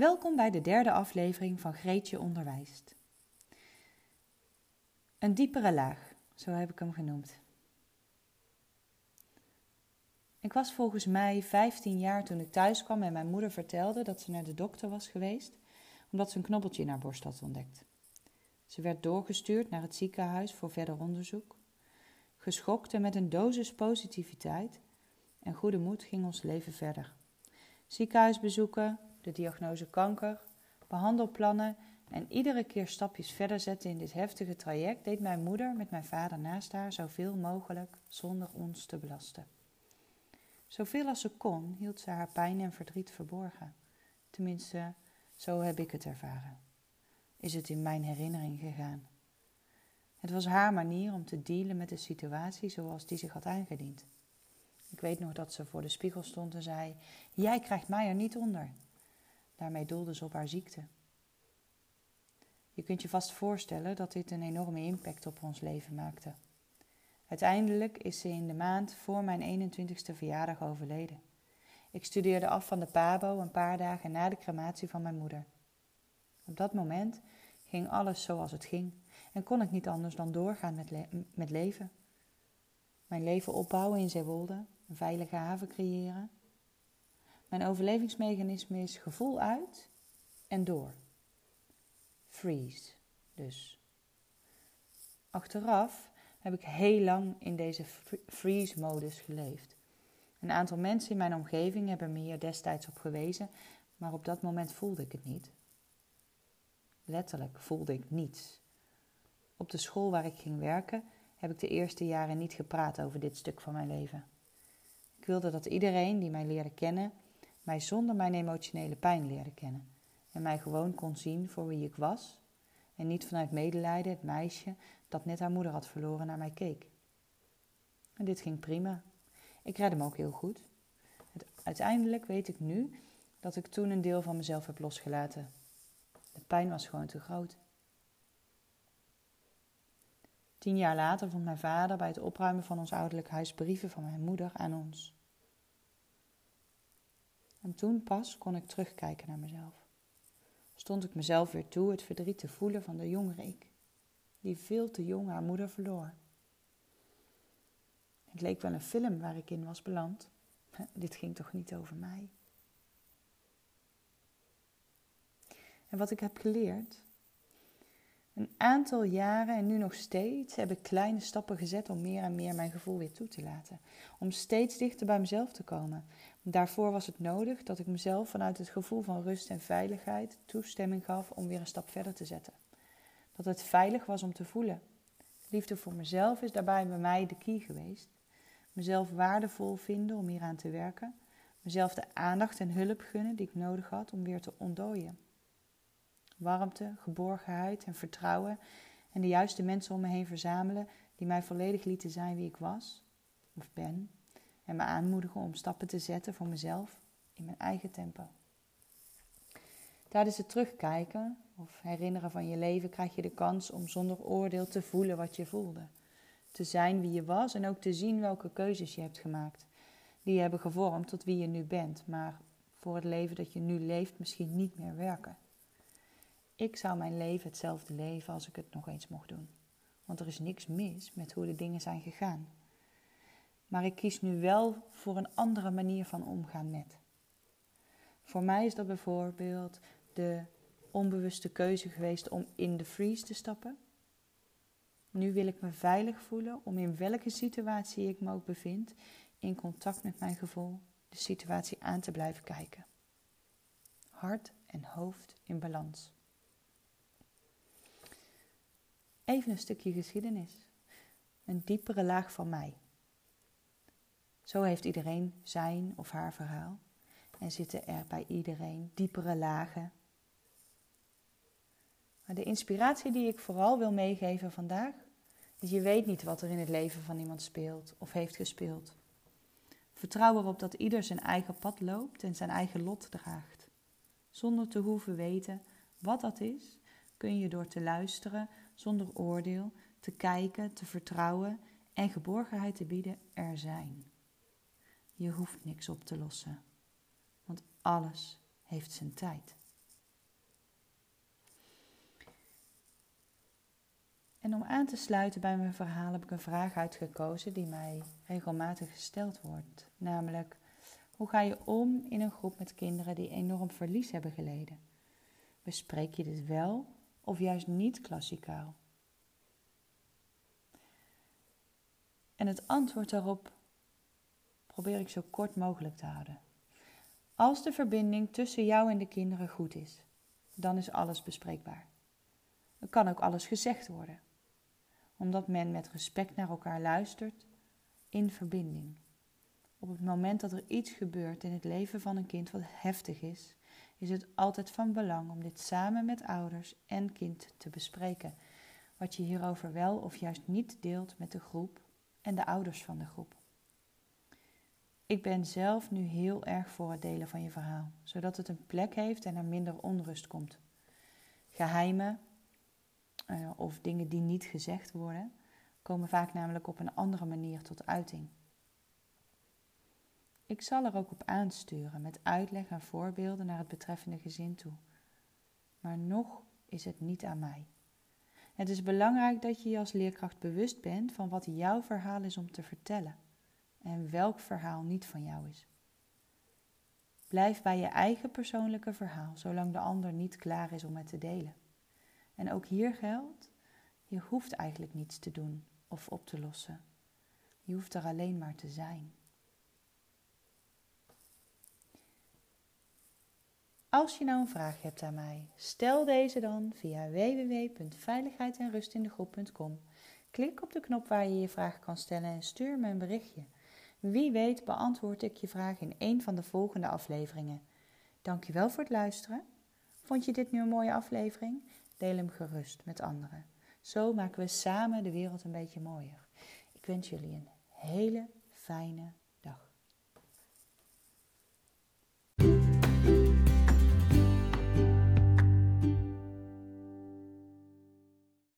Welkom bij de derde aflevering van Greetje Onderwijst. Een diepere laag, zo heb ik hem genoemd. Ik was volgens mij 15 jaar toen ik thuis kwam en mijn moeder vertelde dat ze naar de dokter was geweest omdat ze een knobbeltje in haar borst had ontdekt. Ze werd doorgestuurd naar het ziekenhuis voor verder onderzoek. Geschokt en met een dosis positiviteit en goede moed ging ons leven verder. Ziekenhuisbezoeken, de diagnose kanker, behandelplannen en iedere keer stapjes verder zetten in dit heftige traject deed mijn moeder met mijn vader naast haar zoveel mogelijk zonder ons te belasten. Zoveel als ze kon hield ze haar pijn en verdriet verborgen. Tenminste, zo heb ik het ervaren. Is het in mijn herinnering gegaan. Het was haar manier om te dealen met de situatie zoals die zich had aangediend. Ik weet nog dat ze voor de spiegel stond en zei: Jij krijgt mij er niet onder. Daarmee doelde ze op haar ziekte. Je kunt je vast voorstellen dat dit een enorme impact op ons leven maakte. Uiteindelijk is ze in de maand voor mijn 21ste verjaardag overleden. Ik studeerde af van de PABO een paar dagen na de crematie van mijn moeder. Op dat moment ging alles zoals het ging en kon ik niet anders dan doorgaan met, met leven. Mijn leven opbouwen in Zeewolde, een veilige haven creëren. Mijn overlevingsmechanisme is gevoel uit en door. Freeze, dus. Achteraf heb ik heel lang in deze freeze-modus geleefd. Een aantal mensen in mijn omgeving hebben me hier destijds op gewezen, maar op dat moment voelde ik het niet. Letterlijk voelde ik niets. Op de school waar ik ging werken heb ik de eerste jaren niet gepraat over dit stuk van mijn leven. Ik wilde dat iedereen die mij leerde kennen, mij zonder mijn emotionele pijn leerde kennen en mij gewoon kon zien voor wie ik was en niet vanuit medelijden het meisje dat net haar moeder had verloren naar mij keek. En dit ging prima. Ik redde me ook heel goed. Uiteindelijk weet ik nu dat ik toen een deel van mezelf heb losgelaten. De pijn was gewoon te groot. Tien jaar later vond mijn vader bij het opruimen van ons ouderlijk huis brieven van mijn moeder aan ons. En toen pas kon ik terugkijken naar mezelf. Stond ik mezelf weer toe het verdriet te voelen van de jongere ik, die veel te jong haar moeder verloor. Het leek wel een film waar ik in was beland. Dit ging toch niet over mij? En wat ik heb geleerd. Een aantal jaren en nu nog steeds heb ik kleine stappen gezet om meer en meer mijn gevoel weer toe te laten. Om steeds dichter bij mezelf te komen. Daarvoor was het nodig dat ik mezelf vanuit het gevoel van rust en veiligheid toestemming gaf om weer een stap verder te zetten. Dat het veilig was om te voelen. Liefde voor mezelf is daarbij bij mij de key geweest mezelf waardevol vinden om hieraan te werken, mezelf de aandacht en hulp gunnen die ik nodig had om weer te ontdooien. Warmte, geborgenheid en vertrouwen en de juiste mensen om me heen verzamelen die mij volledig lieten zijn wie ik was of ben en me aanmoedigen om stappen te zetten voor mezelf in mijn eigen tempo. Tijdens het terugkijken of herinneren van je leven krijg je de kans om zonder oordeel te voelen wat je voelde te zijn wie je was en ook te zien welke keuzes je hebt gemaakt. Die hebben gevormd tot wie je nu bent, maar voor het leven dat je nu leeft misschien niet meer werken. Ik zou mijn leven hetzelfde leven als ik het nog eens mocht doen. Want er is niks mis met hoe de dingen zijn gegaan. Maar ik kies nu wel voor een andere manier van omgaan met. Voor mij is dat bijvoorbeeld de onbewuste keuze geweest om in de freeze te stappen nu wil ik me veilig voelen om in welke situatie ik me ook bevind, in contact met mijn gevoel, de situatie aan te blijven kijken. Hart en hoofd in balans. Even een stukje geschiedenis. Een diepere laag van mij. Zo heeft iedereen zijn of haar verhaal. En zitten er bij iedereen diepere lagen maar de inspiratie die ik vooral wil meegeven vandaag, is je weet niet wat er in het leven van iemand speelt of heeft gespeeld. Vertrouw erop dat ieder zijn eigen pad loopt en zijn eigen lot draagt. Zonder te hoeven weten wat dat is, kun je door te luisteren, zonder oordeel, te kijken, te vertrouwen en geborgenheid te bieden er zijn. Je hoeft niks op te lossen, want alles heeft zijn tijd. En om aan te sluiten bij mijn verhaal heb ik een vraag uitgekozen die mij regelmatig gesteld wordt. Namelijk, hoe ga je om in een groep met kinderen die enorm verlies hebben geleden? Bespreek je dit wel of juist niet klassikaal? En het antwoord daarop probeer ik zo kort mogelijk te houden. Als de verbinding tussen jou en de kinderen goed is, dan is alles bespreekbaar. Er kan ook alles gezegd worden, omdat men met respect naar elkaar luistert in verbinding. Op het moment dat er iets gebeurt in het leven van een kind wat heftig is, is het altijd van belang om dit samen met ouders en kind te bespreken. Wat je hierover wel of juist niet deelt met de groep en de ouders van de groep. Ik ben zelf nu heel erg voor het delen van je verhaal, zodat het een plek heeft en er minder onrust komt. Geheimen uh, of dingen die niet gezegd worden, komen vaak namelijk op een andere manier tot uiting. Ik zal er ook op aansturen met uitleg en voorbeelden naar het betreffende gezin toe. Maar nog is het niet aan mij. Het is belangrijk dat je je als leerkracht bewust bent van wat jouw verhaal is om te vertellen en welk verhaal niet van jou is. Blijf bij je eigen persoonlijke verhaal, zolang de ander niet klaar is om het te delen. En ook hier geldt, je hoeft eigenlijk niets te doen of op te lossen. Je hoeft er alleen maar te zijn. Als je nou een vraag hebt aan mij, stel deze dan via www.veiligheid-en-rust-in-de-groep.com. Klik op de knop waar je je vraag kan stellen en stuur me een berichtje. Wie weet beantwoord ik je vraag in een van de volgende afleveringen. Dankjewel voor het luisteren. Vond je dit nu een mooie aflevering? Deel hem gerust met anderen. Zo maken we samen de wereld een beetje mooier. Ik wens jullie een hele fijne